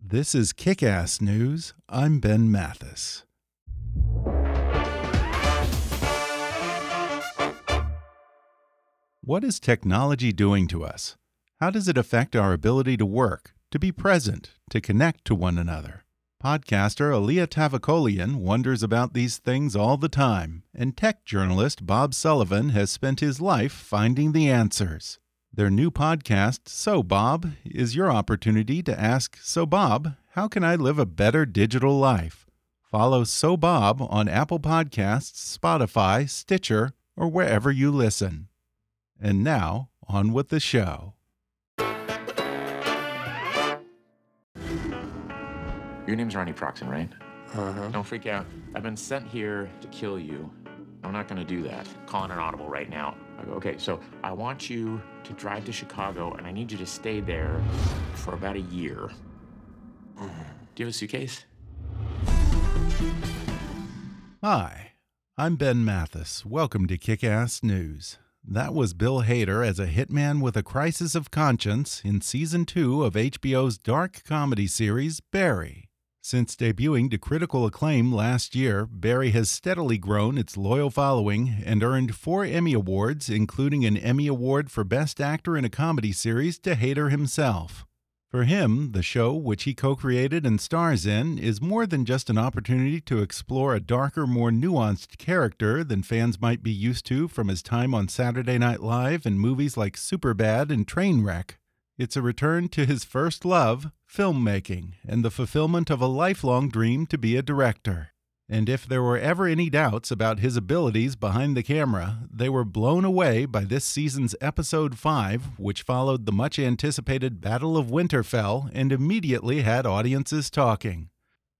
This is Kick Ass News. I'm Ben Mathis. What is technology doing to us? How does it affect our ability to work, to be present, to connect to one another? Podcaster Alia Tavakolian wonders about these things all the time, and tech journalist Bob Sullivan has spent his life finding the answers. Their new podcast, So Bob, is your opportunity to ask So Bob, how can I live a better digital life? Follow So Bob on Apple Podcasts, Spotify, Stitcher, or wherever you listen. And now, on with the show. Your name's Ronnie Proksch, right? Uh-huh. Don't freak out. I've been sent here to kill you. I'm not gonna do that. Calling an audible right now. I go, okay, so I want you to drive to Chicago and I need you to stay there for about a year. Mm-hmm. Do you have a suitcase? Hi, I'm Ben Mathis. Welcome to Kick Ass News. That was Bill Hader as a hitman with a crisis of conscience in season two of HBO's dark comedy series Barry. Since debuting to critical acclaim last year, Barry has steadily grown its loyal following and earned four Emmy Awards, including an Emmy Award for Best Actor in a Comedy Series to Hader himself. For him, the show, which he co created and stars in, is more than just an opportunity to explore a darker, more nuanced character than fans might be used to from his time on Saturday Night Live and movies like Superbad and Trainwreck. It's a return to his first love, filmmaking, and the fulfillment of a lifelong dream to be a director. And if there were ever any doubts about his abilities behind the camera, they were blown away by this season's episode 5, which followed the much anticipated Battle of Winterfell and immediately had audiences talking.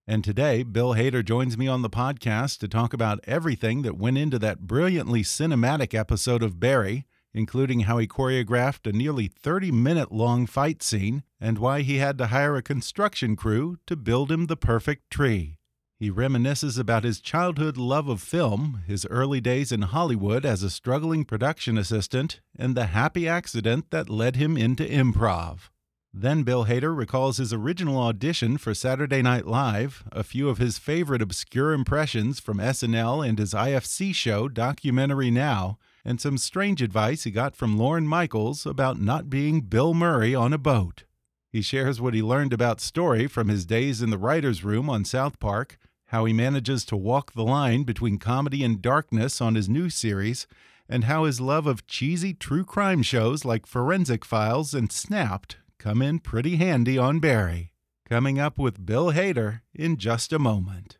And today, Bill Hader joins me on the podcast to talk about everything that went into that brilliantly cinematic episode of Barry including how he choreographed a nearly 30 minute long fight scene and why he had to hire a construction crew to build him the perfect tree. He reminisces about his childhood love of film, his early days in Hollywood as a struggling production assistant, and the happy accident that led him into improv. Then Bill Hader recalls his original audition for Saturday Night Live, a few of his favorite obscure impressions from SNL and his IFC show Documentary Now, and some strange advice he got from Lorne Michaels about not being Bill Murray on a boat. He shares what he learned about story from his days in the writer's room on South Park, how he manages to walk the line between comedy and darkness on his new series, and how his love of cheesy true crime shows like Forensic Files and Snapped come in pretty handy on Barry. Coming up with Bill Hader in just a moment.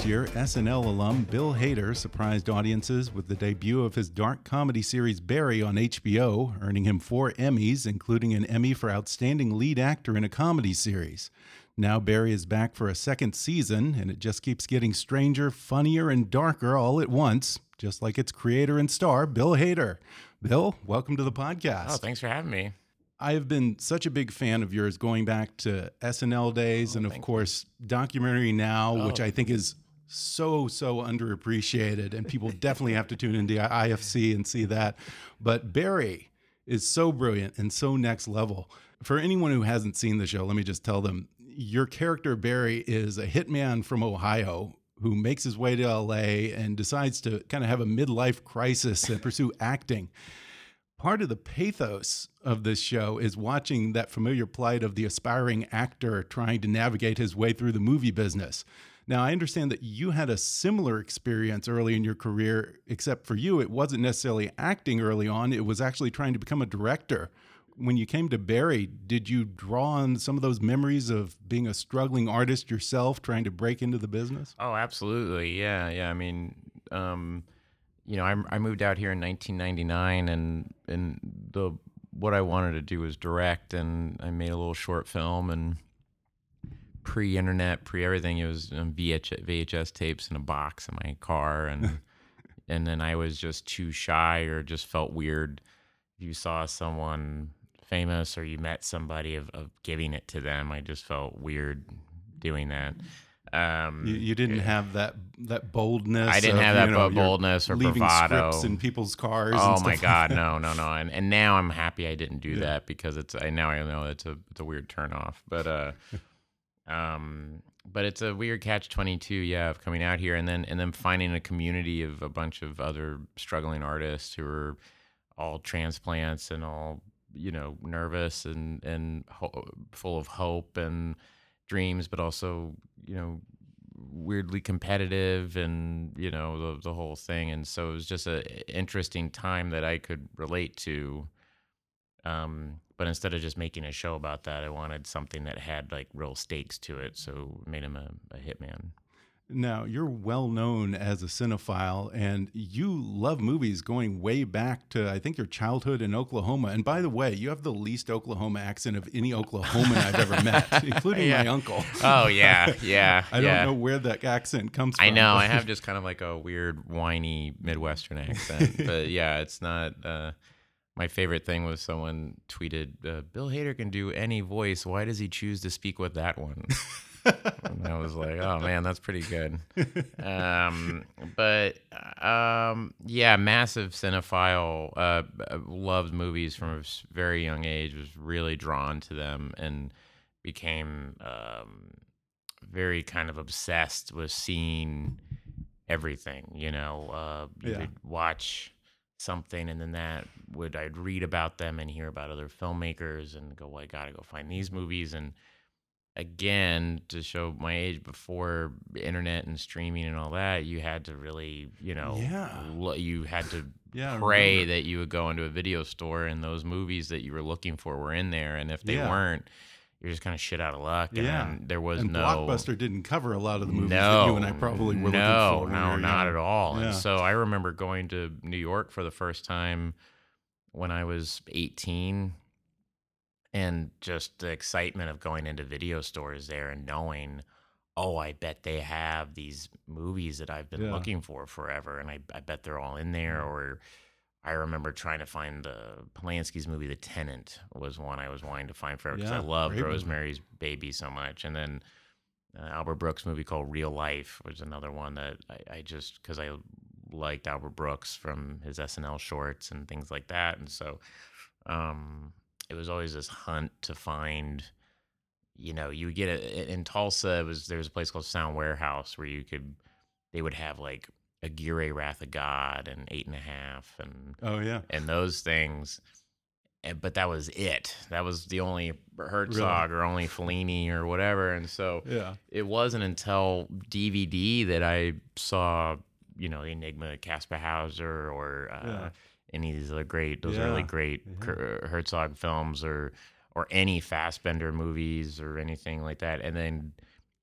Last year, SNL alum Bill Hader surprised audiences with the debut of his dark comedy series Barry on HBO, earning him four Emmys, including an Emmy for Outstanding Lead Actor in a Comedy Series. Now Barry is back for a second season, and it just keeps getting stranger, funnier, and darker all at once, just like its creator and star, Bill Hader. Bill, welcome to the podcast. Oh, thanks for having me. I have been such a big fan of yours going back to SNL days, oh, and of course, you. documentary now, oh. which I think is so so underappreciated, and people definitely have to tune into IFC and see that. But Barry is so brilliant and so next level. For anyone who hasn't seen the show, let me just tell them your character Barry is a hitman from Ohio who makes his way to LA and decides to kind of have a midlife crisis and pursue acting. Part of the pathos of this show is watching that familiar plight of the aspiring actor trying to navigate his way through the movie business. Now, I understand that you had a similar experience early in your career, except for you, it wasn't necessarily acting early on, it was actually trying to become a director when you came to Barry, did you draw on some of those memories of being a struggling artist yourself, trying to break into the business? Oh, absolutely. Yeah, yeah. I mean, um, you know, I, I moved out here in 1999, and and the what I wanted to do was direct, and I made a little short film, and pre-internet, pre-everything, it was um, VH, VHS tapes in a box in my car, and and then I was just too shy or just felt weird. If you saw someone famous or you met somebody of, of giving it to them. I just felt weird doing that. Um, you, you, didn't have that that boldness. I didn't of, have that you know, boldness or leaving bravado scripts in people's cars. Oh my god, like no, no, no! And and now I'm happy I didn't do yeah. that because it's I now I know it's a it's a weird turnoff. But uh, um, but it's a weird catch twenty two, yeah, of coming out here and then and then finding a community of a bunch of other struggling artists who are all transplants and all you know nervous and and ho- full of hope and dreams, but also you know weirdly competitive and you know the the whole thing. And so it was just an interesting time that I could relate to. Um, but instead of just making a show about that, I wanted something that had like real stakes to it. So made him a, a hitman. Now, you're well known as a cinephile and you love movies going way back to, I think, your childhood in Oklahoma. And by the way, you have the least Oklahoma accent of any Oklahoman I've ever met, including yeah. my uncle. Oh, yeah. Yeah. I don't know where that accent comes from. I know. I have just kind of like a weird, whiny Midwestern accent. but yeah, it's not. Uh, my favorite thing was someone tweeted, uh, Bill Hader can do any voice. Why does he choose to speak with that one? and I was like, oh man, that's pretty good. Um, but um, yeah, massive cinephile. Uh, loved movies from a very young age. Was really drawn to them and became um, very kind of obsessed with seeing everything. You know, uh, you yeah. watch something and then that would I'd read about them and hear about other filmmakers and go, well, I gotta go find these movies and again to show my age before internet and streaming and all that you had to really you know yeah. you had to yeah, pray that you would go into a video store and those movies that you were looking for were in there and if they yeah. weren't you're just kind of shit out of luck. And yeah. there was and no Blockbuster didn't cover a lot of the movies no, that you and I probably were no, looking for. No, no, not at all. Yeah. And so I remember going to New York for the first time when I was 18 and just the excitement of going into video stores there and knowing oh i bet they have these movies that i've been Yeah. looking for forever and I, I bet they're all in there or i remember trying to find the polanski's movie the tenant was one i was wanting to find forever because i loved great movie. rosemary's baby so much and then uh, albert brooks movie called real life was another one that i, I just because i liked albert brooks from his snl shorts and things like that and so um it was always this hunt to find you know you would get it in tulsa it was there was a place called sound warehouse where you could they would have like aguirre wrath of god and eight and a half and Oh yeah. and those things and, but that was it that was the only herzog or only fellini or whatever and so Yeah. it wasn't until dvd that i saw you know the enigma of Kaspar Hauser or uh, Yeah. any of these other great those Yeah. early great Yeah. Herzog films or or any Fassbinder movies or anything like that. And then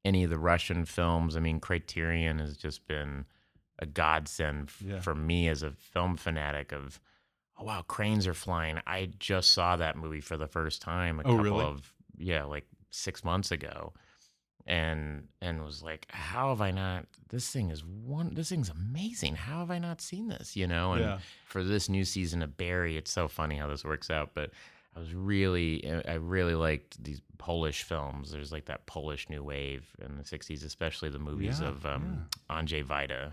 any of the Russian films. I mean, Criterion has just been a godsend f- Yeah. for me as a film fanatic. Of oh wow, cranes are flying. I just saw that movie for the first time a Oh, couple really? of yeah, like six months ago. And and was like, how have I not? This thing is one. This thing's amazing. How have I not seen this? You know. And Yeah. for this new season of Barry, it's so funny how this works out. But I was really, I really liked these Polish films. There's like that Polish new wave in the '60s, especially the movies Yeah, of um, Andrzej Wajda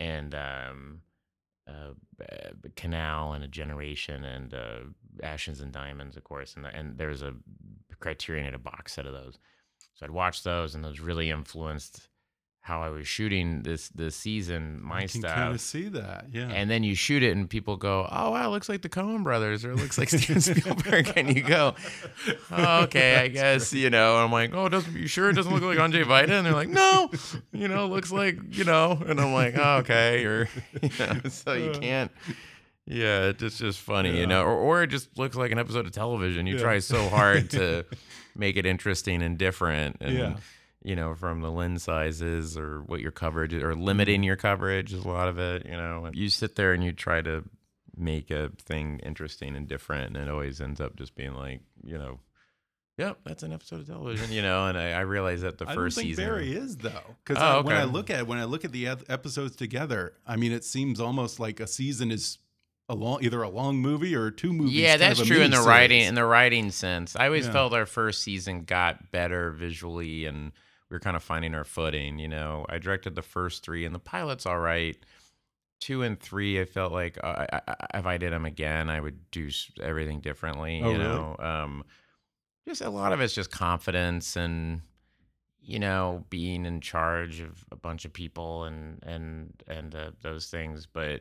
and um, uh, Kanal and a Generation and uh, Ashes and Diamonds, of course. And and there's a Criterion had a box set of those, so I'd watch those, and those really influenced how I was shooting this this season, my I can stuff. kind of see that. Yeah. And then you shoot it, and people go, "Oh wow, it looks like the Coen Brothers, or it looks like Steven Spielberg." and you go, oh, "Okay, I guess you know." And I'm like, "Oh, doesn't you sure it doesn't look like Andre Vita?" And they're like, "No, you know, it looks like you know." And I'm like, oh, "Okay," or you know, so you uh. can't. Yeah, it's just, funny, you know, or, or it just looks like an episode of television. You Yeah. try so hard to make it interesting and different, and Yeah. You know, from the lens sizes or what your coverage or limiting your coverage is a lot of it, you know. You sit there and you try to make a thing interesting and different, and it always ends up just being like, you know, yep, that's an episode of television, you know. And I, I realized that the I first season, Barry is though, because Oh, when I look at when I look at the episodes together, I mean, it seems almost like a season is a long, either a long movie or two movies. yeah, that's true in the miniseries. writing in the writing sense. I always Yeah. felt our first season got better visually, and we were kind of finding our footing. You know, I directed the first three, and the pilot's all right. Two and three, I felt like uh, I, I, if I did them again, I would do everything differently. Oh, you really? know, um, just a lot of it's just confidence and you know being in charge of a bunch of people and and and uh, those things, but.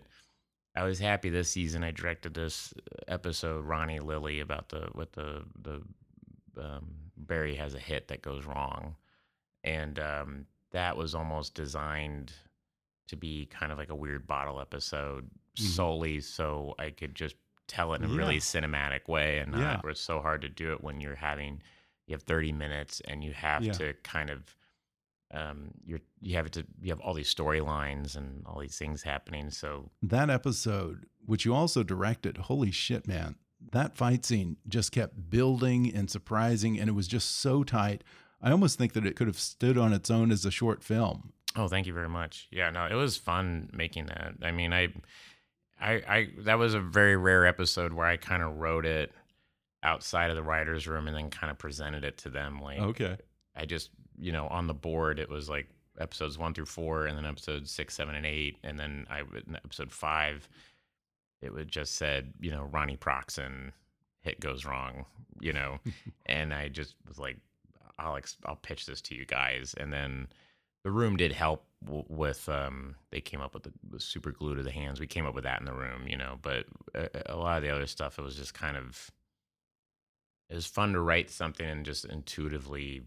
I was happy this season. I directed this episode, Ronnie Lilly, about the with the the um, Barry has a hit that goes wrong, and um, that was almost designed to be kind of like a weird bottle episode Mhm. solely so I could just tell it in a Yeah. really cinematic way and Yeah. it's so hard to do it when you're having you have 30 minutes and you have Yeah. to kind of um you're you have to you have all these storylines and all these things happening so That episode, which you also directed, holy shit, man! That fight scene just kept building and surprising, and it was just so tight. I almost think that it could have stood on its own as a short film. Oh, thank you very much. Yeah, no, it was fun making that. I mean, I, I, I that was a very rare episode where I kind of wrote it outside of the writers' room and then kind of presented it to them. Like, Okay. I just, you know, on the board, it was like episodes one through four, and then episodes six, seven, and eight, and then I in episode five, it would just said, you know, Ronnie Proksch hit goes wrong, you know, and I just was like, I'll ex- I'll pitch this to you guys, and then the room did help w- with um they came up with the, the super glue to the hands. We came up with that in the room you know but a, a lot of the other stuff it was just kind of it was fun to write something and just intuitively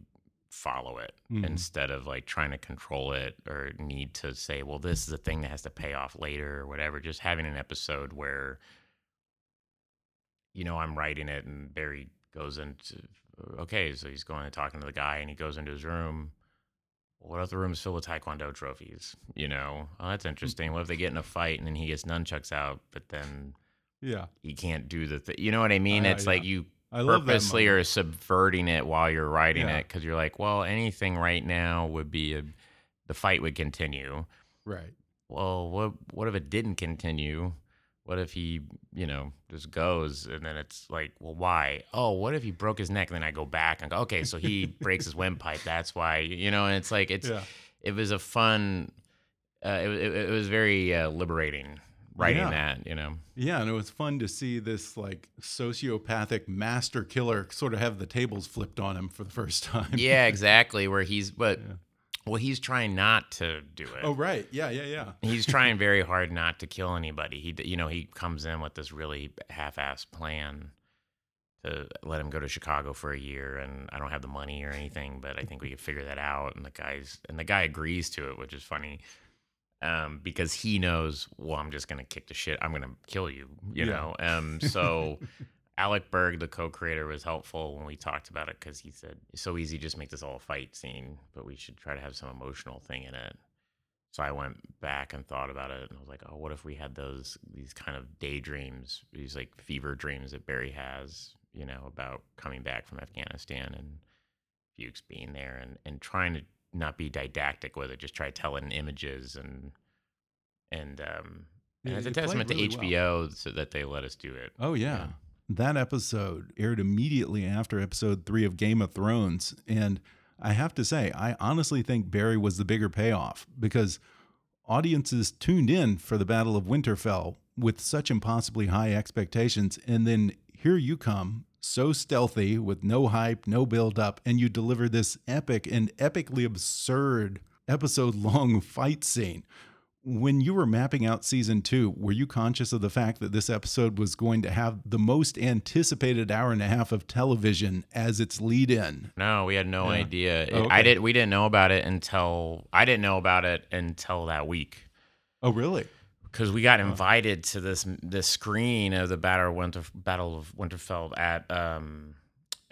follow it Mhm. instead of like trying to control it or need to say well this is a thing that has to pay off later or whatever. Just having an episode where you know i'm writing it and barry goes into okay so he's going and talking to the guy and he goes into his room what if the room's filled with taekwondo trophies you know oh that's interesting what if they get in a fight and then he gets nunchucks out but then Yeah, he can't do the thing. You know what I mean? Uh, it's like you I love purposely are subverting it while you're writing Yeah. it because you're like, well, anything right now would be a, the fight would continue. right. Well, what what if it didn't continue? What if he, you know, just goes and then it's like, well, why? Oh, what if he broke his neck? And then I go back and go, okay, so he breaks his windpipe. That's why, you know. And it's like it's Yeah. it was a fun. Uh, it, it, it was very uh, liberating writing Yeah. that, you know. Yeah, and it was fun to see this like sociopathic master killer sort of have the tables flipped on him for the first time. yeah, exactly. Where he's, but Yeah. Well, he's trying not to do it. Oh, right. Yeah, yeah, yeah. He's trying very hard not to kill anybody. He, you know, he comes in with this really half-assed plan to let him go to Chicago for a year, and I don't have the money or anything, but I think we could figure that out. And the guy's, and the guy agrees to it, which is funny. Um, because he knows, well, I'm just gonna kick the shit. I'm gonna kill you, you Yeah. know. Um, so Alec Berg, the co-creator, was helpful when we talked about it because he said it's so easy just make this all a fight scene, but we should try to have some emotional thing in it. So I went back and thought about it, and I was like, oh, what if we had those these kind of daydreams, these like fever dreams that Barry has, you know, about coming back from Afghanistan and Fuches being there and and trying to not be didactic with it, just try telling in images and and um and it's a testament to really well. HBO so that they let us do it. Oh yeah. That episode aired immediately after episode three of Game of Thrones. And I have to say, I honestly think Barry was the bigger payoff because audiences tuned in for the Battle of Winterfell with such impossibly high expectations. And then here you come, so stealthy with no hype, no build up, and you deliver this epic and epically absurd episode long fight scene. When you were mapping out season two, were you conscious of the fact that this episode was going to have the most anticipated hour and a half of television as its lead in? No, we had no Yeah. idea. Oh, I okay. did. We didn't know about it until I didn't know about it until that week Oh, really? because we got invited to this this screen of the Battle of Winter Battle of Winterfell at um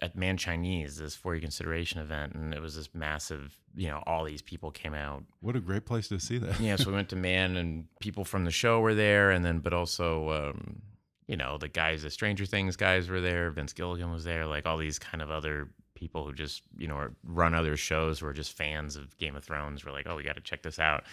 at Mann Chinese, this for your consideration event, and it was this massive. You know, all these people came out. What a great place to see that. Yeah, so we went to Mann, and people from the show were there, and then but also. um you know, the guys, the Stranger Things guys were there. Vince Gilligan was there. Like all these kind of other people who just, you know, run other shows who are just fans of Game of Thrones were like, oh, we got to check this out.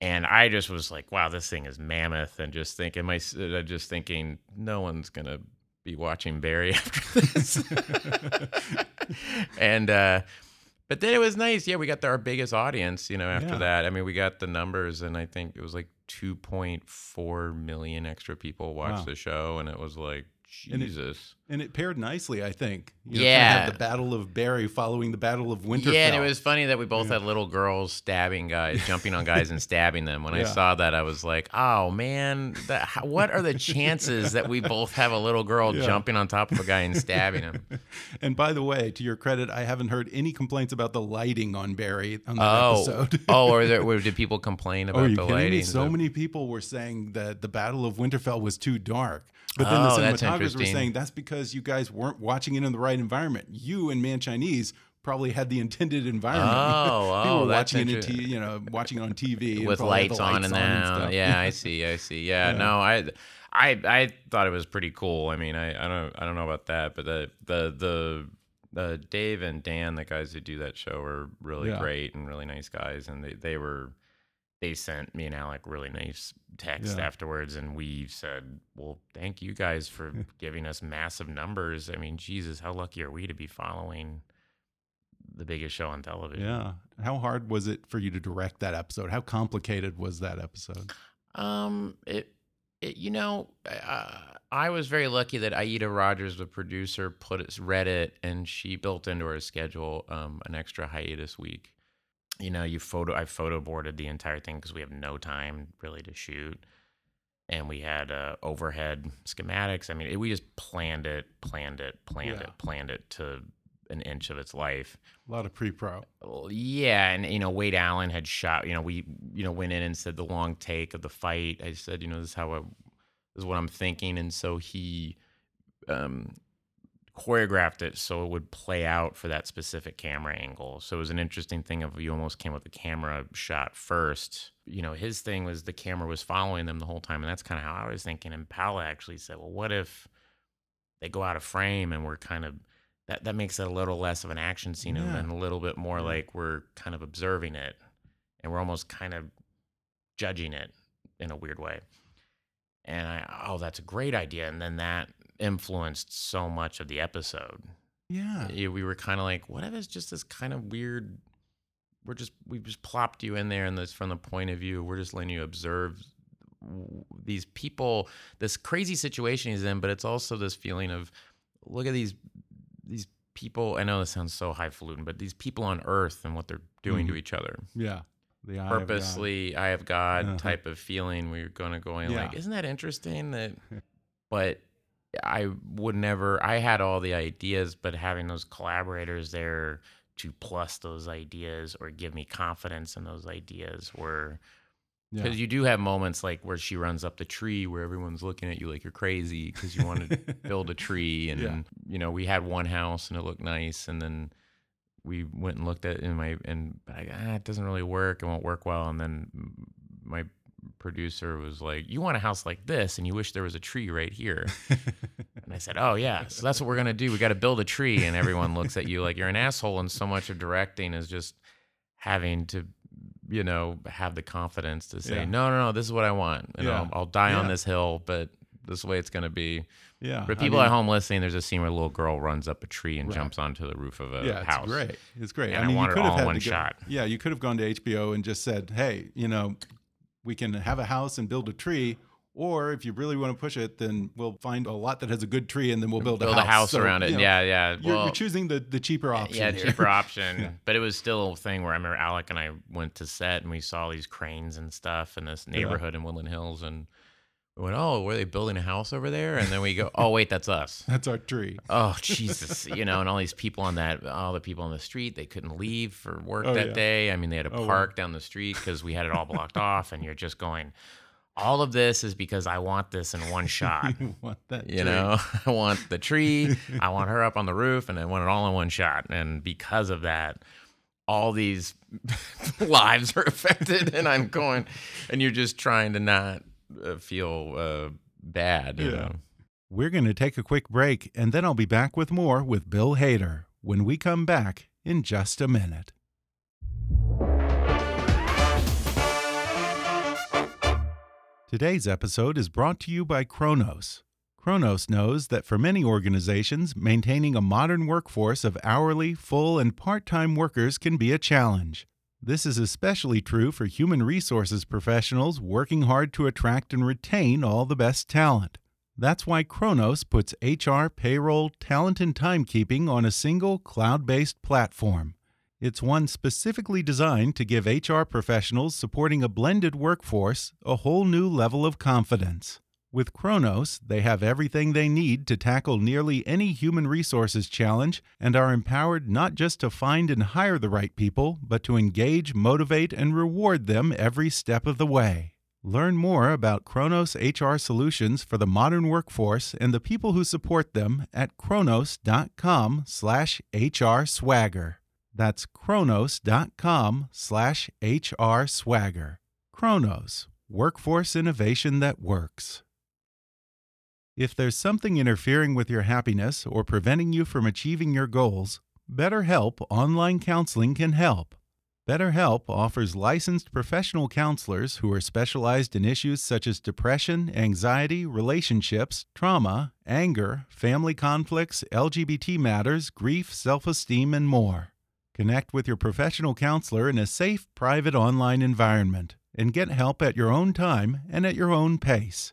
And I just was like, wow, this thing is mammoth. And just thinking, my, uh, just thinking, no one's going to be watching Barry after this. and, uh, but then it was nice. Yeah, we got the, our biggest audience, you know, after Yeah. that. I mean, we got the numbers, and I think it was like 2.4 million extra people watched Wow. the show. And it was like, And it- Jesus. And it paired nicely, I think. You know, kinda Yeah. the Battle of Barry following the Battle of Winterfell. Yeah, and it was funny that we both had little girls stabbing guys, jumping on guys and stabbing them. When I saw that, I was like, "Oh man, that, how, what are the chances that we both have a little girl Yeah. jumping on top of a guy and stabbing him?" And by the way, to your credit, I haven't heard any complaints about the lighting on Barry on that oh, episode. oh, or there, were, did people complain Oh, about are you the kidding lighting? me? So The- many people were saying that the Battle of Winterfell was too dark. But then Oh, the cinematographers were saying that's because you guys weren't watching it in the right environment. You and Mann Chinese probably had the intended environment. Oh, you oh, were watching it, in t- you know, watching it on TV with had lights, on and stuff. Yeah, I see, I see. Yeah, Yeah. no, I, I, I thought it was pretty cool. I mean, I, I don't, I don't know about that, but the, the, the, the Dave and Dan, the guys who do that show, are really Yeah. great and really nice guys, and they, they were, they sent me and Alec really nice text Yeah. afterwards, and we said, "Well, thank you guys for giving us massive numbers. I mean, Jesus, how lucky are we to be following the biggest show on television?" Yeah. How hard was it for you to direct that episode? How complicated was that episode? Um, it, it you know, uh, I was very lucky that Aida Rodgers, the producer, put it, read it, and she built into her schedule um, an extra hiatus week. You know, you photo, I photo boarded the entire thing because we have no time really to shoot, and we had uh, overhead schematics. I mean, it, we just planned it, planned it, planned Yeah. it, planned it to an inch of its life. A lot of pre-pro. Well, yeah, and you know Wade Allen had shot. You know, we you know went in and said the long take of the fight. I said, you know, this is how I, this is what I'm thinking, and so he um, choreographed it so it would play out for that specific camera angle. So it was an interesting thing of you almost came with the camera shot first. You know, his thing was the camera was following them the whole time, and that's kind of how I was thinking. And Paula actually said, well, what if they go out of frame and we're kind of that that makes it a little less of an action scene and Yeah. then a little bit more like we're kind of observing it and we're almost kind of judging it in a weird way. And I oh that's a great idea and then that influenced so much of the episode. Yeah. Yeah, we were kind of like what if it's just this kind of weird we're just we've just plopped you in there and this from the point of view we're just letting you observe these people this crazy situation he's in but it's also this feeling of look at these these people i know this sounds so highfalutin but these people on earth and what they're doing to Mhm. each other Yeah. The eye of God. purposely i have god Uh-huh. type of feeling we're going to go in like isn't that interesting that but i would never i had all the ideas but having those collaborators there to plus those ideas or give me confidence in those ideas were Yeah. because you do have moments like where she runs up the tree where everyone's looking at you like you're crazy because you want to build a tree and Yeah. you know we had one house and it looked nice and then we went and looked at it in my and I, ah, it doesn't really work it won't work well and then my producer was like you want a house like this and you wish there was a tree right here and I said oh yeah so that's what we're gonna do we got to build a tree and everyone looks at you like you're an asshole and so much of directing is just having to you know have the confidence to say Yeah. no no no this is what I want and Yeah. I'll, I'll die on this hill but this is the way it's gonna be. Yeah. For I people mean, at home listening, there's a scene where a little girl runs up a tree and Right. jumps onto the roof of a yeah, house. it's great. It's great. And I I mean, want you it could all have in had one go- shot. Yeah, you could have gone to HBO and just said, "Hey, you know, we can have a house and build a tree." Or if you really want to push it, then we'll find a lot that has a good tree, and then we'll build, Build a a house, house So, around it. you know, yeah, yeah. You're, well, you're choosing the, the cheaper option. yeah, here. cheaper option. Yeah. But it was still a thing where I remember Alec and I went to set and we saw these cranes and stuff in this neighborhood in Woodland Hills and we went, Oh, were they building a house over there? And then we go, Oh wait, that's us. That's our tree. Oh Jesus, you know, and all these people on that, all the people on the street, they couldn't leave for work Oh, that yeah. day. I mean, they had to Oh, wow. park down the street because we had it all blocked off, and you're just going. All of this is because I want this in one shot. You want that You tree. know, I want the tree, I want her up on the roof, and I want it all in one shot. And because of that, all these lives are affected. And I'm going, and you're just trying to not uh, feel uh, bad. You Yeah. know? We're going to take a quick break, and then I'll be back with more with Bill Hader when we come back in just a minute. Today's episode is brought to you by Kronos. Kronos knows that for many organizations, maintaining a modern workforce of hourly, full, and part time workers can be a challenge. This is especially true for human resources professionals working hard to attract and retain all the best talent. That's why Kronos puts HR, payroll, talent, and timekeeping on a single cloud based platform. It's one specifically designed to give HR professionals supporting a blended workforce a whole new level of confidence. With Kronos, they have everything they need to tackle nearly any human resources challenge and are empowered not just to find and hire the right people, but to engage, motivate, and reward them every step of the way. Learn more about Kronos HR solutions for the modern workforce and the people who support them at kronos.com/hrswagger. That's kronos.com slash HR swagger. Kronos, workforce innovation that works. If there's something interfering with your happiness or preventing you from achieving your goals, BetterHelp Online Counseling can help. BetterHelp offers licensed professional counselors who are specialized in issues such as depression, anxiety, relationships, trauma, anger, family conflicts, LGBT matters, grief, self esteem, and more. Connect with your professional counselor in a safe, private online environment and get help at your own time and at your own pace.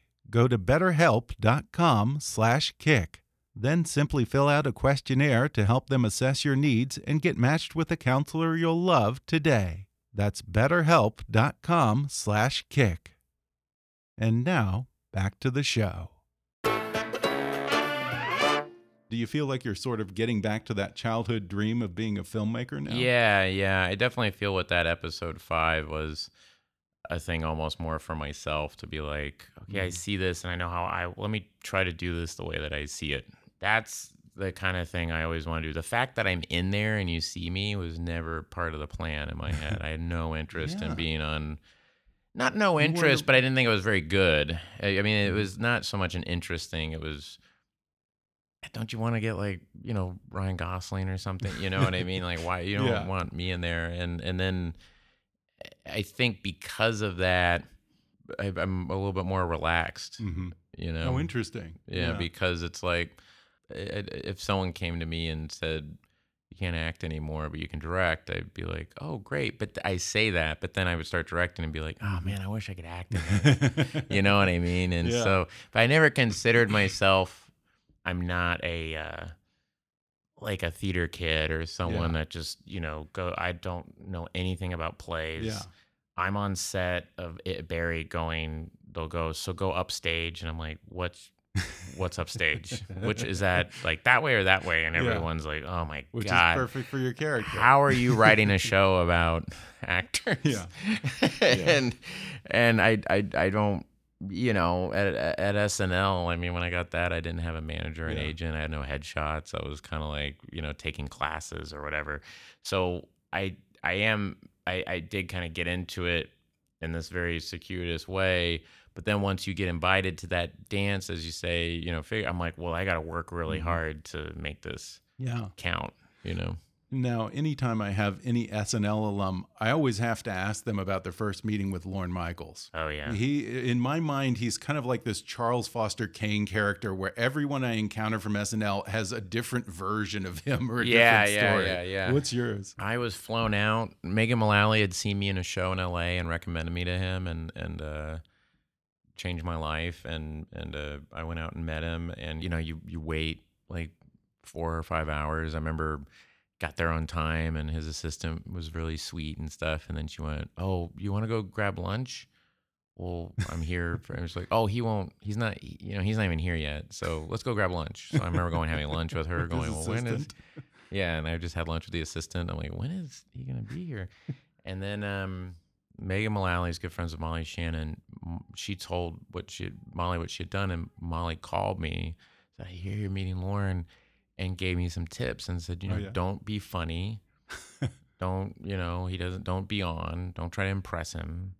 Go to betterhelp.com/kick. Then simply fill out a questionnaire to help them assess your needs and get matched with a counselor you'll love today. That's betterhelp.com/kick. And now, back to the show. Do you feel like you're sort of getting back to that childhood dream of being a filmmaker now? Yeah, yeah. I definitely feel what that episode five was a thing almost more for myself to be like, okay, I Mm. see this and I know how I let me try to do this the way that I see it. That's the kind of thing I always want to do. The fact that I'm in there and you see me was never part of the plan in my head. I had no interest Yeah. in being on not no interest, but I didn't think it was very good. I, I mean, it Mhm. was not so much an interest thing. It was don't you want to get like you know Ryan Gosling or something? You know what I mean? Like why you don't Yeah. want me in there? And and then I think because of that, I, I'm a little bit more relaxed. hmm You know? Oh, interesting. Yeah, because it's like if someone came to me and said you can't act anymore, but you can direct, I'd be like, oh great. But I say that, but then I would start directing and be like, oh man, I wish I could act. You know what I mean? And Yeah. so, but I never considered myself. I'm not a uh, like a theater kid or someone Yeah. that just you know go. I don't know anything about plays. Yeah. I'm on set of it, Barry going. They'll go so go upstage, and I'm like, what's what's upstage? Which is that like that way or that way? And Yeah. everyone's like, oh my Which god, is perfect for your character. how are you writing a show about actors? Yeah. and and I, I I don't you know, at at SNL, I mean, when I got that, I didn't have a manager, an Yeah. agent, I had no headshots. I was kind of like, you know, taking classes or whatever. So I I am I I did kind of get into it in this very circuitous way. But then once you get invited to that dance, as you say, you know, figure, I'm like, well, I got to work really Mhm. hard to make this Yeah. count. You know. Now, anytime I have any SNL alum, I always have to ask them about their first meeting with Lorne Michaels. Oh yeah. He, in my mind, he's kind of like this Charles Foster Kane character, where everyone I encounter from SNL has a different version of him or a Yeah, different yeah, story. yeah, yeah. What's yours? I was flown out. Megan Mullally had seen me in a show in LA and recommended me to him and and uh, changed my life. And and uh, I went out and met him. And you know, you you wait like four or five hours. I remember got there on time, and his assistant was really sweet and stuff. And then she went, "Oh, you want to go grab lunch?" Well, I'm here. For, and it's like, oh, he won't. He's not. You know, he's not even here yet. So let's go grab lunch. So I remember going having lunch with her, going, well, when is? Yeah, and I just had lunch with the assistant. I'm like, when is he gonna be here? and then um, Megan Mullally's good friends with Molly Shannon. She told what she had, Molly what she had done, and Molly called me. Said, "I hear you're meeting Lorne," and gave me some tips and said, you Oh, know, yeah. don't be funny. don't you know he doesn't. Don't be on. Don't try to impress him.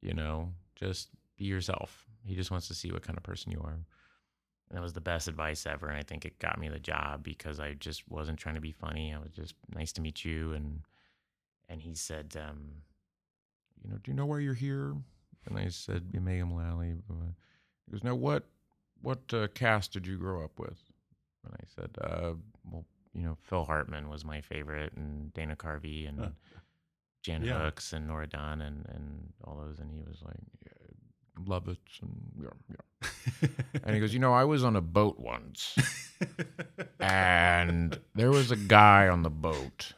You know, just be yourself. He just wants to see what kind of person you are. And that was the best advice ever. And I think it got me the job because I just wasn't trying to be funny. I was just nice to meet you. And and he said, um, you know, do you know why you're here? And I said, Mullally. Uh, He goes, now what what uh, cast did you grow up with? And I said, uh, well, you know, Phil Hartman was my favorite, and Dana Carvey, and Huh. Jan Yeah. Hooks, and Nora Dunn, and and all those. And he was like, yeah, love it, and yeah, yeah. And he goes, you know, I was on a boat once, and there was a guy on the boat,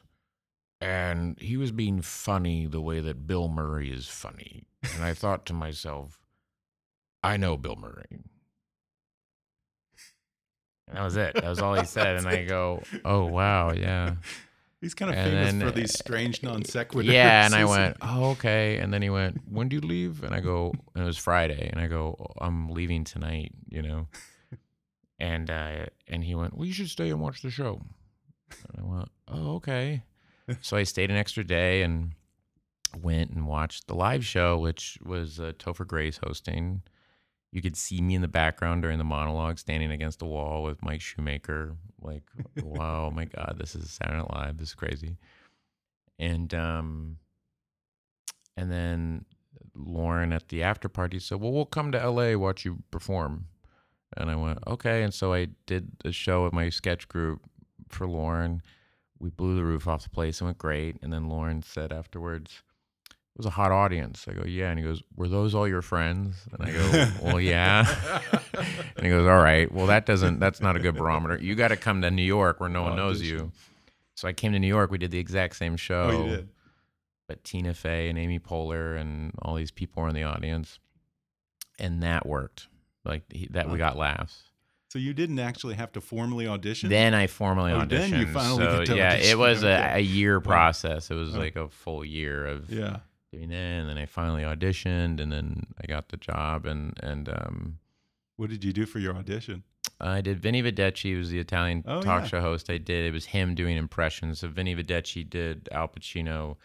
and he was being funny the way that Bill Murray is funny. And I thought to myself, I know Bill Murray. And that was it. That was all he said. and I go, oh, wow, yeah. He's kind of And famous then, for these strange non sequiturs. Yeah, and I went, "Oh, okay." And then he went, "When do you leave?" And I go, and it was Friday, and I go, "Oh, "I'm leaving tonight," you know. And uh, and he went, "Well, you should stay and watch the show." And I went, "Oh, okay." so I stayed an extra day and went and watched the live show, which was uh, Topher Grace hosting. You could see me in the background during the monologue, standing against the wall with Mike Shoemaker. Like, wow, my God, this is Saturday Night Live. This is crazy. And um, and then Lorne at the after party said, "Well, we'll come to LA watch you perform." And I went, "Okay." And so I did a show with my sketch group for Lorne. We blew the roof off the place. It went great. And then Lorne said afterwards, "It was a hot audience." I go, "Yeah." And he goes, "Were those all your friends?" And I go, "Well, yeah." and he goes, "All right. Well, that doesn't. That's not a good barometer. You got to come to New York where no one oh, knows you." So I came to New York. We did the exact same show Oh, you did. but Tina Fey and Amy Poehler and all these people were in the audience, and that worked. Like he, that, we got laughs. So you didn't actually have to formally audition? Then I formally Oh, auditioned. then you finally so yeah, audition. it was a, a year process. It was Oh. like a full year of yeah. Doing that, and then I finally auditioned, and then I got the job, and and um, What did you do for your audition? I did Vinny Vedecci who was the Italian Oh, talk yeah. show host. I did it was him doing impressions. So Vinny Vedecci did Al Pacino,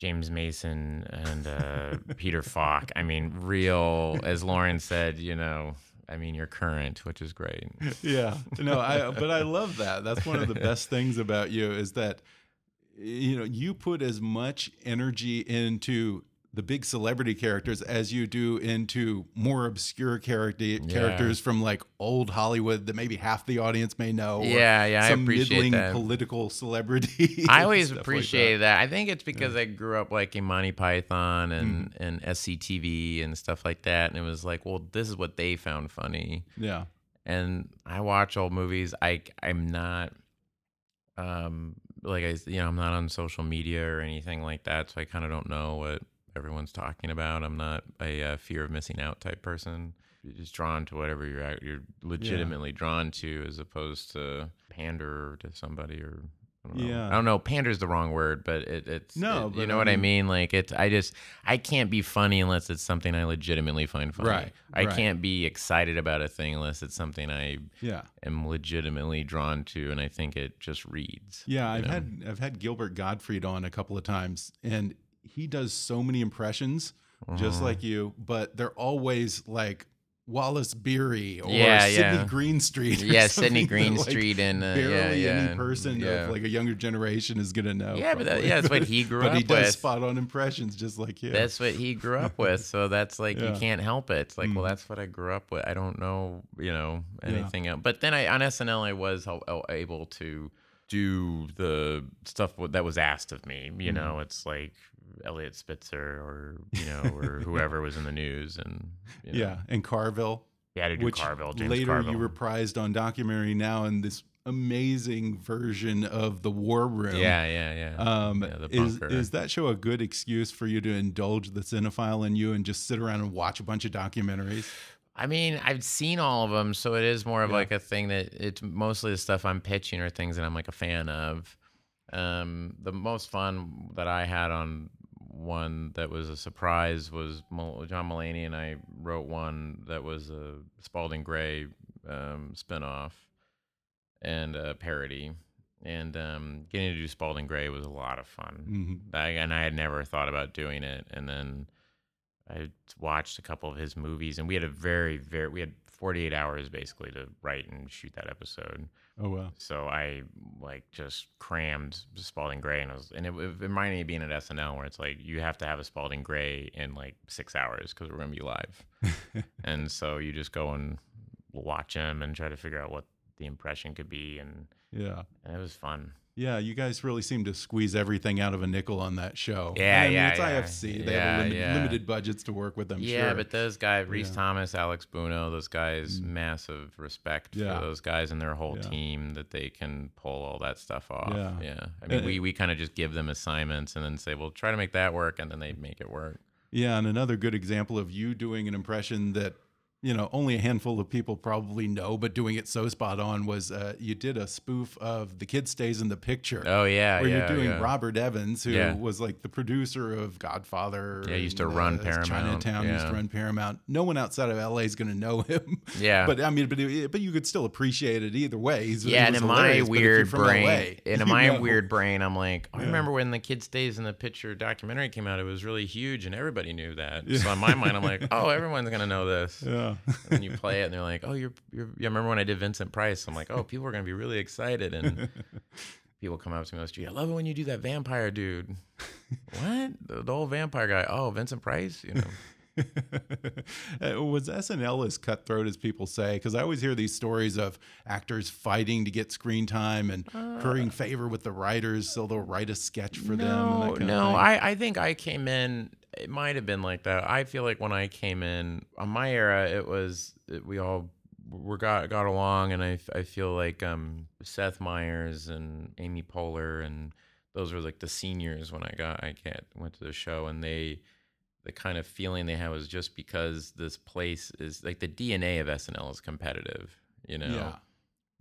James Mason, and uh, Peter Falk. I mean, real as Lorne said, you know. I mean, you're current, which is great. yeah no i but i love that that's one of the best things about you is that you know you put as much energy into the big celebrity characters as you do into more obscure character characters from like old hollywood that maybe half the audience may know Yeah, yeah, I some appreciate middling that. political celebrity I always appreciate like appreciated that. I think it's because I grew up liking Monty Python and Mm-hmm. and SCTV and stuff like that, and it was like, well, this is what they found funny. yeah and I watch old movies. I I'm not um like I you know I'm not on social media or anything like that, so I kind of don't know what everyone's talking about. I'm not a uh, fear of missing out type person. You're just drawn to whatever you're at, you're legitimately drawn to, as opposed to pander to somebody or I don't know. Yeah. I don't know. Pander's the wrong word, but it, it's No, it- you know I what I mean-. Like it's, I just, I can't be funny unless it's something I legitimately find funny. Right, I right. can't be excited about a thing unless it's something I Yeah. am legitimately drawn to, and I think it just reads. Yeah, I've know? had I've had Gilbert Gottfried on a couple of times, and he does so many impressions, just Uh-huh. like you, but they're always like Wallace Beery or Yeah, Sydney yeah. Greenstreet. Yeah, Sydney that, like, Greenstreet and, uh, barely yeah, any person yeah. of like a younger generation is gonna know. Yeah, but that- yeah, that's what he grew up. but he does with. spot on impressions, just like you. That's what he grew up with. So that's like Yeah. you can't help it. It's like, well, Mhm. that's what I grew up with. I don't know, you know, Yeah. anything else. But then I on SNL I was able to do the stuff that was asked of me. You Mhm. know, it's like Eliot Spitzer or you know or whoever was in the news and you know, yeah, and Carville, yeah, to do which Carville, James later Carville. you reprised on documentary now in this amazing version of the War Room. yeah, yeah, yeah. Um, yeah, is is that show a good excuse for you to indulge the cinephile in you and just sit around and watch a bunch of documentaries? I mean, I've seen all of them, so it is more of Yeah. like a thing that it's mostly the stuff I'm pitching or things that I'm like a fan of. Um, the most fun that I had on one that was a surprise was John Mulaney and I wrote one that was a Spalding Gray um, spinoff and a parody. And um, getting to do Spalding Gray was a lot of fun. Mhm. I, and I had never thought about doing it. And then I watched a couple of his movies, and we had a very, very, we had 48 hours basically to write and shoot that episode. Oh wow. So I like just crammed Spalding Gray, and it was, and it, it reminded me of being at SNL where it's like you have to have a Spalding Gray in like six hours because we're gonna be live, and so you just go and watch him and try to figure out what the impression could be, and, Yeah. and it was fun. Yeah, you guys really seem to squeeze everything out of a nickel on that show. Yeah, I mean, yeah, it's yeah. IFC. They Yeah, have yeah. limited budgets to work with. I'm yeah, sure. but those guys, Rhys. Thomas, Alex Buono, those guys, Mm. massive respect for those guys and their whole team that they can pull all that stuff off. Yeah. Yeah. I mean, Uh, we, we kind of just give them assignments and then say, well, try to make that work. And then they make it work. Yeah, and another good example of you doing an impression that you know only a handful of people probably know, but doing it so spot on was uh, you did a spoof of "The Kid Stays in the Picture." Oh, yeah. where yeah, you're doing yeah. Robert Evans, who Yeah. was like the producer of Godfather. Yeah, used to and, run uh, Paramount, Chinatown used to run Paramount. No one outside of LA is going to know him. Yeah. but I mean, but but you could still appreciate it either way. He's, yeah, and in my hilarious, but if you're weird brain, LA, in my know. weird brain, I'm like, I remember when the Kid Stays in the Picture documentary came out. It was really huge, and everybody knew that. So in my mind, I'm like, oh, everyone's gonna know this. Yeah. and you play it and they're like, "Oh, you're you're." Yeah, I remember when I did Vincent Price. I'm like, "Oh, people are gonna be really excited." And people come up to me on the street. I love it when you do that vampire dude. what? The, the old vampire guy? Oh, Vincent Price. You know? Uh, was SNL as cutthroat as people say? Because I always hear these stories of actors fighting to get screen time and currying favor with the writers, so they'll write a sketch for them. And no, kind no. I I think I came in. It might have been like that. I feel like when I came in on my era, it was it, we all were got got along, and I I feel like um Seth Meyers and Amy Poehler and those were like the seniors when I got I get, went to the show, and they the kind of feeling they had was just because this place is like the DNA of SNL is competitive, you know yeah.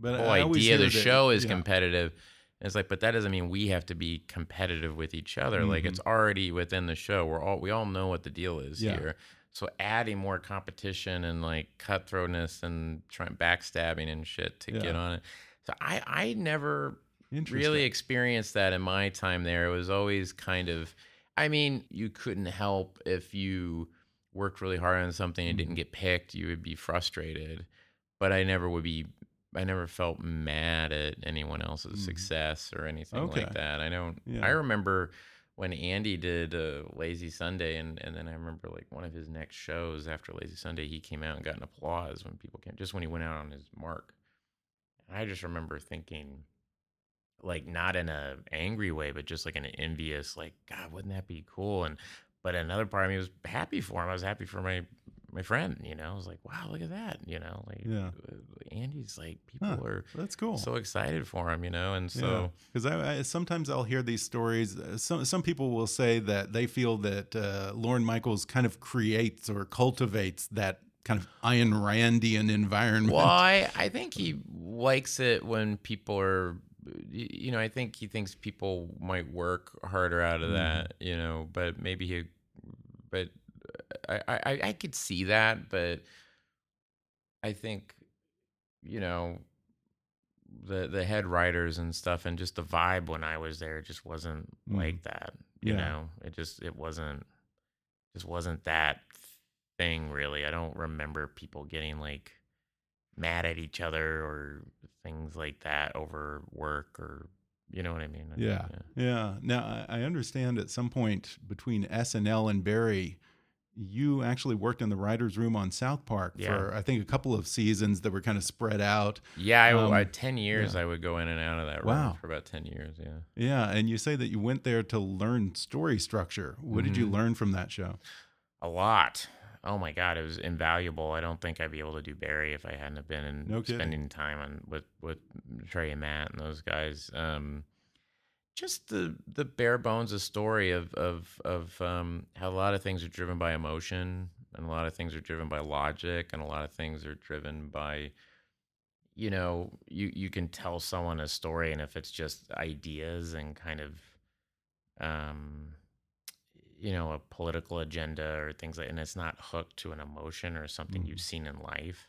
But the whole I idea of the show is yeah. competitive. And it's like, but that doesn't mean we have to be competitive with each other. Like it's already within the show. We're all we all know what the deal is Mm-hmm. Yeah. here. So adding more competition and like cutthroatness and trying backstabbing and shit to Yeah. get on it. So I I never really experienced that in my time there. It was always kind of, I mean, you couldn't help if you worked really hard on something and Mm-hmm. didn't get picked, you would be frustrated. But I never would be, I never felt mad at anyone else's success or anything Mm. Okay. like that. I don't, Yeah. I remember when Andy did uh, Lazy Sunday, and, and then I remember like one of his next shows after Lazy Sunday, he came out and got an applause when people came, just when he went out on his mark. And I just remember thinking, like not in a angry way, but just like an envious, like God, wouldn't that be cool? And but another part of me was happy for him. I was happy for my my friend. You know, I was like, wow, look at that. You know, like Yeah. uh, Andy's like people Huh, are That's cool. so excited for him. You know, and so because I, I sometimes I'll hear these stories. uh, Some some people will say that they feel that uh, Lorne Michaels kind of creates or cultivates that kind of Ayn Randian environment. Well, I, I think he likes it when people are you know, I think he thinks people might work harder out of Mm. that, you know, but maybe he, but I, I, I could see that, but I think, you know, the the head writers and stuff and just the vibe when I was there just wasn't Mm. like that. You Yeah. know, it just it wasn't just wasn't that thing really. I don't remember people getting like mad at each other or things like that over work or you know what I mean? Yeah, yeah. Now I I understand at some point between SNL and Barry, you actually worked in the writers' room on South Park Yeah. for I think a couple of seasons that were kind of spread out. Yeah, I, Um, I, ten years I would go in and out of that room Wow. for about ten years. Yeah, Yeah, and you say that you went there to learn story structure. What did you Mhm. learn from that show? a lot. Oh my god, it was invaluable. I don't think I'd be able to do Barry if I hadn't have been in No spending time on with with Trey and Matt and those guys. Um, just the the bare bones of story of of of um, how a lot of things are driven by emotion and a lot of things are driven by logic and a lot of things are driven by you know you you can tell someone a story and if it's just ideas and kind of um you know a political agenda or things like and it's not hooked to an emotion or something Mhm. you've seen in life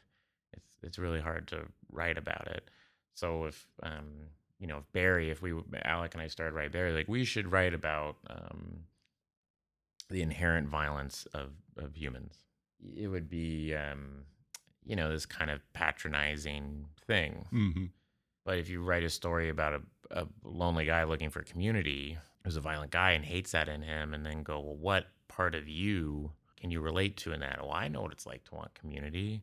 it's it's really hard to write about it so if um you know if barry if we alec and i started write barry like we should write about um the inherent violence of of humans it would be um you know this kind of patronizing thing hmm but if you write a story about a, a lonely guy looking for community who's a violent guy and hates that in him, and then go, well, what part of you can you relate to in that? Well, I know what it's like to want community.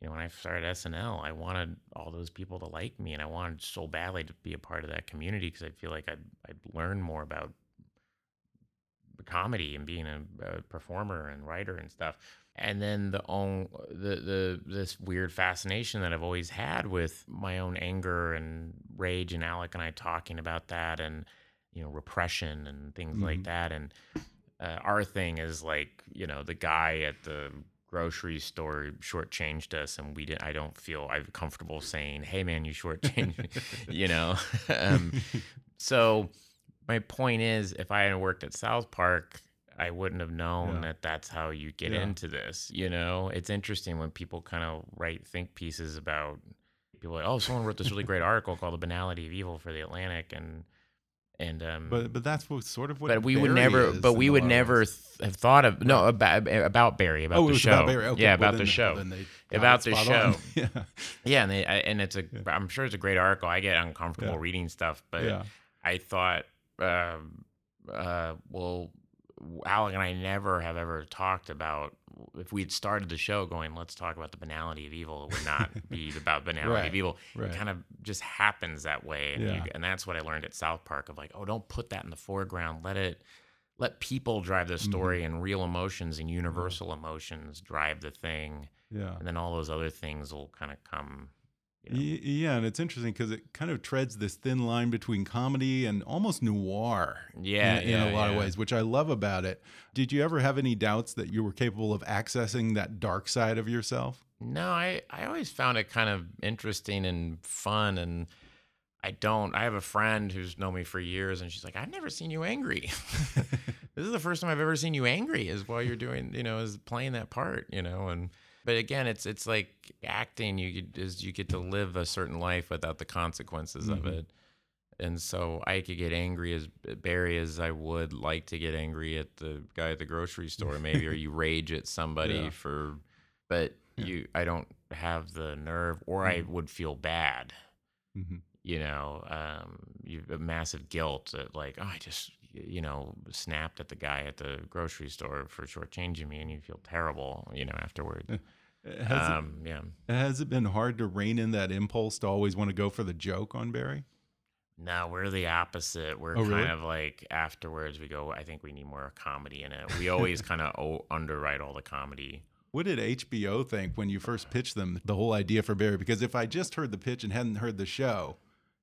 You know, when I started SNL, I wanted all those people to like me, and I wanted so badly to be a part of that community because I feel like I'd I'd learn more about comedy and being a, a performer and writer and stuff. And then the own the the this weird fascination that I've always had with my own anger and rage, and Alec and I talking about that, and you know repression and things like Mhm. that. And uh, our thing is like you know the guy at the grocery store shortchanged us, and we didn't. I don't feel I'm comfortable saying, "Hey, man, you shortchanged me," you know. um, so my point is, if I had worked at South Park, I wouldn't have known Yeah. that that's how you get Yeah. into this. You know, it's interesting when people kind of write think pieces about people like, oh, someone wrote this really great article called "The Banality of Evil" for the Atlantic, and and um, But but that's what sort of what. but we would never, but we would never th- have thought of no about about Barry about oh, it the was show. about Barry. Okay, yeah, well, about the show. they About the show. yeah, Yeah, and they, I, and it's a. am sure it's a great article. I get uncomfortable Yeah. reading stuff, but yeah. I thought, um, uh, well, Alec and I never have ever talked about if we'd started the show going, let's talk about the banality of evil. It would not be about banality Right, of evil. right. It kind of just happens that way, and, you- and that's what I learned at South Park of like, oh, don't put that in the foreground. Let it. Let people drive the story Mm-hmm. and real emotions and universal emotions drive the thing, Yeah. and then all those other things will kind of come. You know. Yeah, and it's interesting because it kind of treads this thin line between comedy and almost noir. Yeah, in, in yeah, a lot of ways, which I love about it. Did you ever have any doubts that you were capable of accessing that dark side of yourself? No, I, I always found it kind of interesting and fun. And I don't, I have a friend who's known me for years and she's like, I've never seen you angry. this is the first time I've ever seen you angry is while you're doing, you know, is playing that part, you know, and, but again, it's, it's like acting, you get, is you get to live a certain life without the consequences of Mhm. it. And so I could get angry as Barry as I would like to get angry at the guy at the grocery store, maybe, or you rage at somebody Yeah. for, but Yeah. you, I don't have the nerve, or I Mhm. would feel bad, Mhm. you know, um, you a massive guilt that like, oh, I just, you know, snapped at the guy at the grocery store for shortchanging me, and you feel terrible, you know, afterward. Has, Um, yeah. it, has it been hard to rein in that impulse to always want to go for the joke on Barry? No, we're the opposite. We're Oh, kind really? of like afterwards we go. I think we need more comedy in it. We always kind of underwrite all the comedy. What did HBO think when you first pitched them the whole idea for Barry? Because if I just heard the pitch and hadn't heard the show,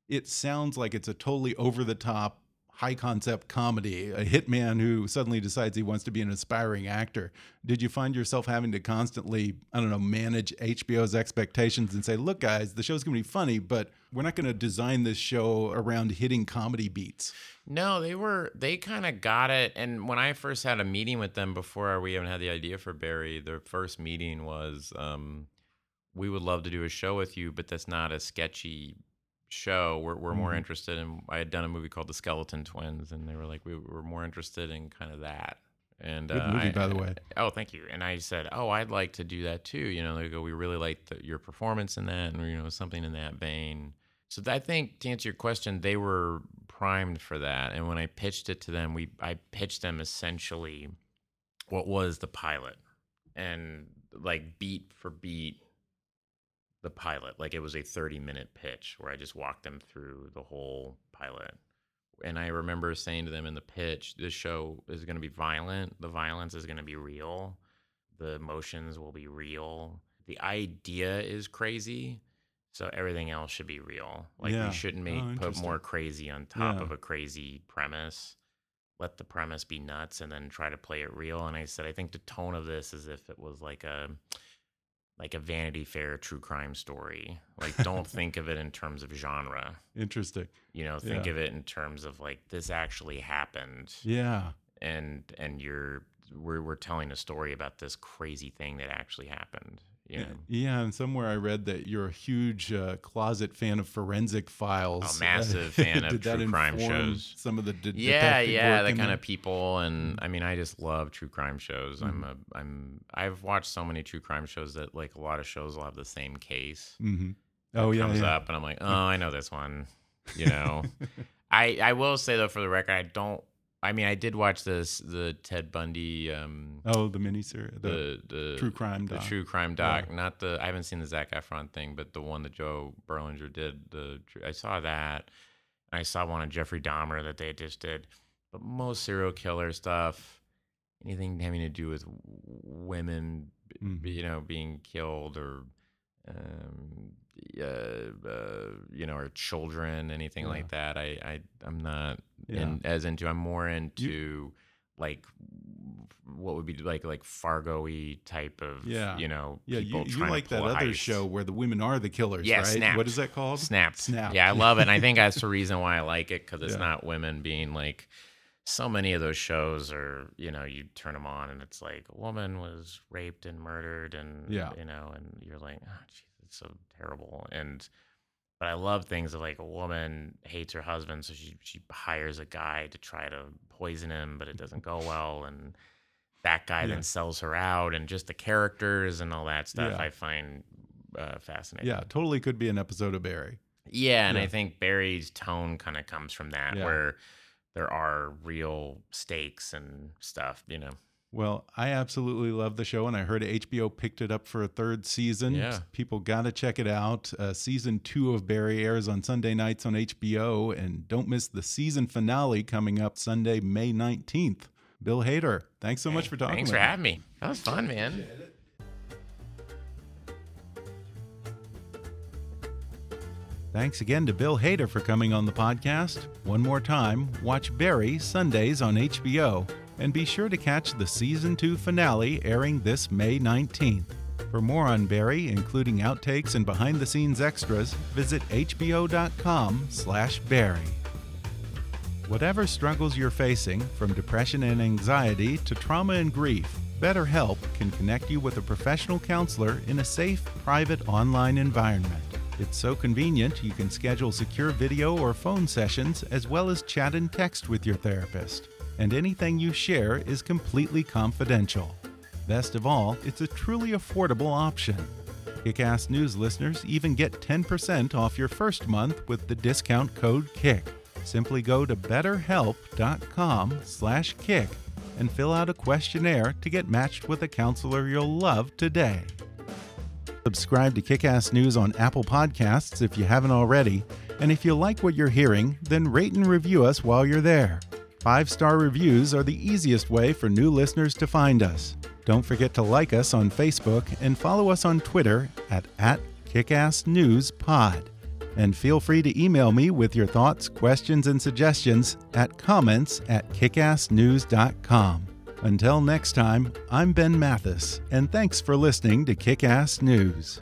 it sounds like it's a totally over the top, high concept comedy, a hitman who suddenly decides he wants to be an aspiring actor. Did you find yourself having to constantly, I don't know, manage HBO's expectations and say, look, guys, the show's going to be funny, but we're not going to design this show around hitting comedy beats? No, they were, they kind of got it. And when I first had a meeting with them before we even had the idea for Barry, their first meeting was, um, we would love to do a show with you, but that's not a sketchy show. We're, we're more Mhm. interested in. I had done a movie called The Skeleton Twins, and they were like, we were more interested in kind of that. And Good uh, movie, I- by the way. Oh, thank you. And I said, oh, I'd like to do that too. You know, they go, we really like the, your performance in that, and you know, something in that vein. So I think to answer your question, they were primed for that. And when I pitched it to them, we I pitched them essentially what was the pilot, and like beat for beat the pilot. Like it was a 30 minute pitch where I just walked them through the whole pilot. And I remember saying to them in the pitch, this show is going to be violent. The violence is going to be real. The emotions will be real. The idea is crazy. So everything else should be real. Like Yeah. we shouldn't oh, make Oh, put more crazy on top Yeah. of a crazy premise. Let the premise be nuts and then try to play it real. And I said, I think the tone of this is if it was like a like a Vanity Fair true crime story. Like don't think of it in terms of genre. Interesting. You know, think Yeah. of it in terms of like this actually happened Yeah. and and you're we're we're telling a story about this crazy thing that actually happened. You know. Yeah, and somewhere I read that you're a huge uh, closet fan of forensic files. A massive fan of true crime shows. Some of the de- yeah yeah that kind of people and i mean i just love true crime shows i'm Mhm. a i'm i've watched so many true crime shows that like a lot of shows will have the same case Mhm. that Oh yeah, comes yeah. up and i'm like oh i know this one you know i i will say though for the record i don't i mean i did watch this the ted bundy um Oh, the miniseries, the, the the true crime the doc. true crime doc not the i haven't seen the zach efron thing but the one that joe berlinger did the i saw that i saw one of jeffrey dahmer that they just did but most serial killer stuff anything having to do with women Mhm. you know being killed or um uh, uh, you know, or children, anything Yeah. like that. I, I, I'm not Yeah. in, as into. I'm more into like what would be like like Fargo-y type of Yeah. you know Yeah, you, you like that other heist. show where the women are the killers, Yeah, right? Snapped. What is that called? Snapped. Snapped. Yeah, I love it. And I think that's the reason why I like it because it's Yeah. not women being like. So many of those shows are, you know, you turn them on and it's like a woman was raped and murdered, and Yeah. you know, and you're like, oh, geez, so terrible. And but I love things of like a woman hates her husband, so she she hires a guy to try to poison him, but it doesn't go well, and that guy Yeah. then sells her out, and just the characters and all that stuff Yeah. I find uh, fascinating. Yeah, totally could be an episode of Barry. Yeah, and Yeah. I think Barry's tone kind of comes from that, where there are real stakes and stuff, you know. Well, I absolutely love the show, and I heard HBO picked it up for a third season. Yeah. People got to check it out. Uh, season two of Barry airs on Sunday nights on HBO, and don't miss the season finale coming up Sunday, May 19th. Bill Hader, thanks so much for talking Thanks for having me. That was fun, man. Thanks again to Bill Hader for coming on the podcast. One more time, watch Barry Sundays on HBO, and be sure to catch the season 2 finale airing this May 19th. For more on Barry, including outtakes and behind-the-scenes extras, visit hbo.com/barry. Whatever struggles you're facing, from depression and anxiety to trauma and grief, BetterHelp can connect you with a professional counselor in a safe, private online environment. It's so convenient you can schedule secure video or phone sessions as well as chat and text with your therapist. And anything you share is completely confidential. Best of all, it's a truly affordable option. Kickass News listeners even get 10% off your first month with the discount code KICK. Simply go to betterhelp.com/kick and fill out a questionnaire to get matched with a counselor you'll love today. Subscribe to Kickass News on Apple Podcasts if you haven't already, and if you like what you're hearing, then rate and review us while you're there. Five-star reviews are the easiest way for new listeners to find us. Don't forget to like us on Facebook and follow us on Twitter at, at KickassNewsPod. And feel free to email me with your thoughts, questions, and suggestions at comments at kickassnews.com. Until next time, I'm Ben Mathis, and thanks for listening to Kickass News.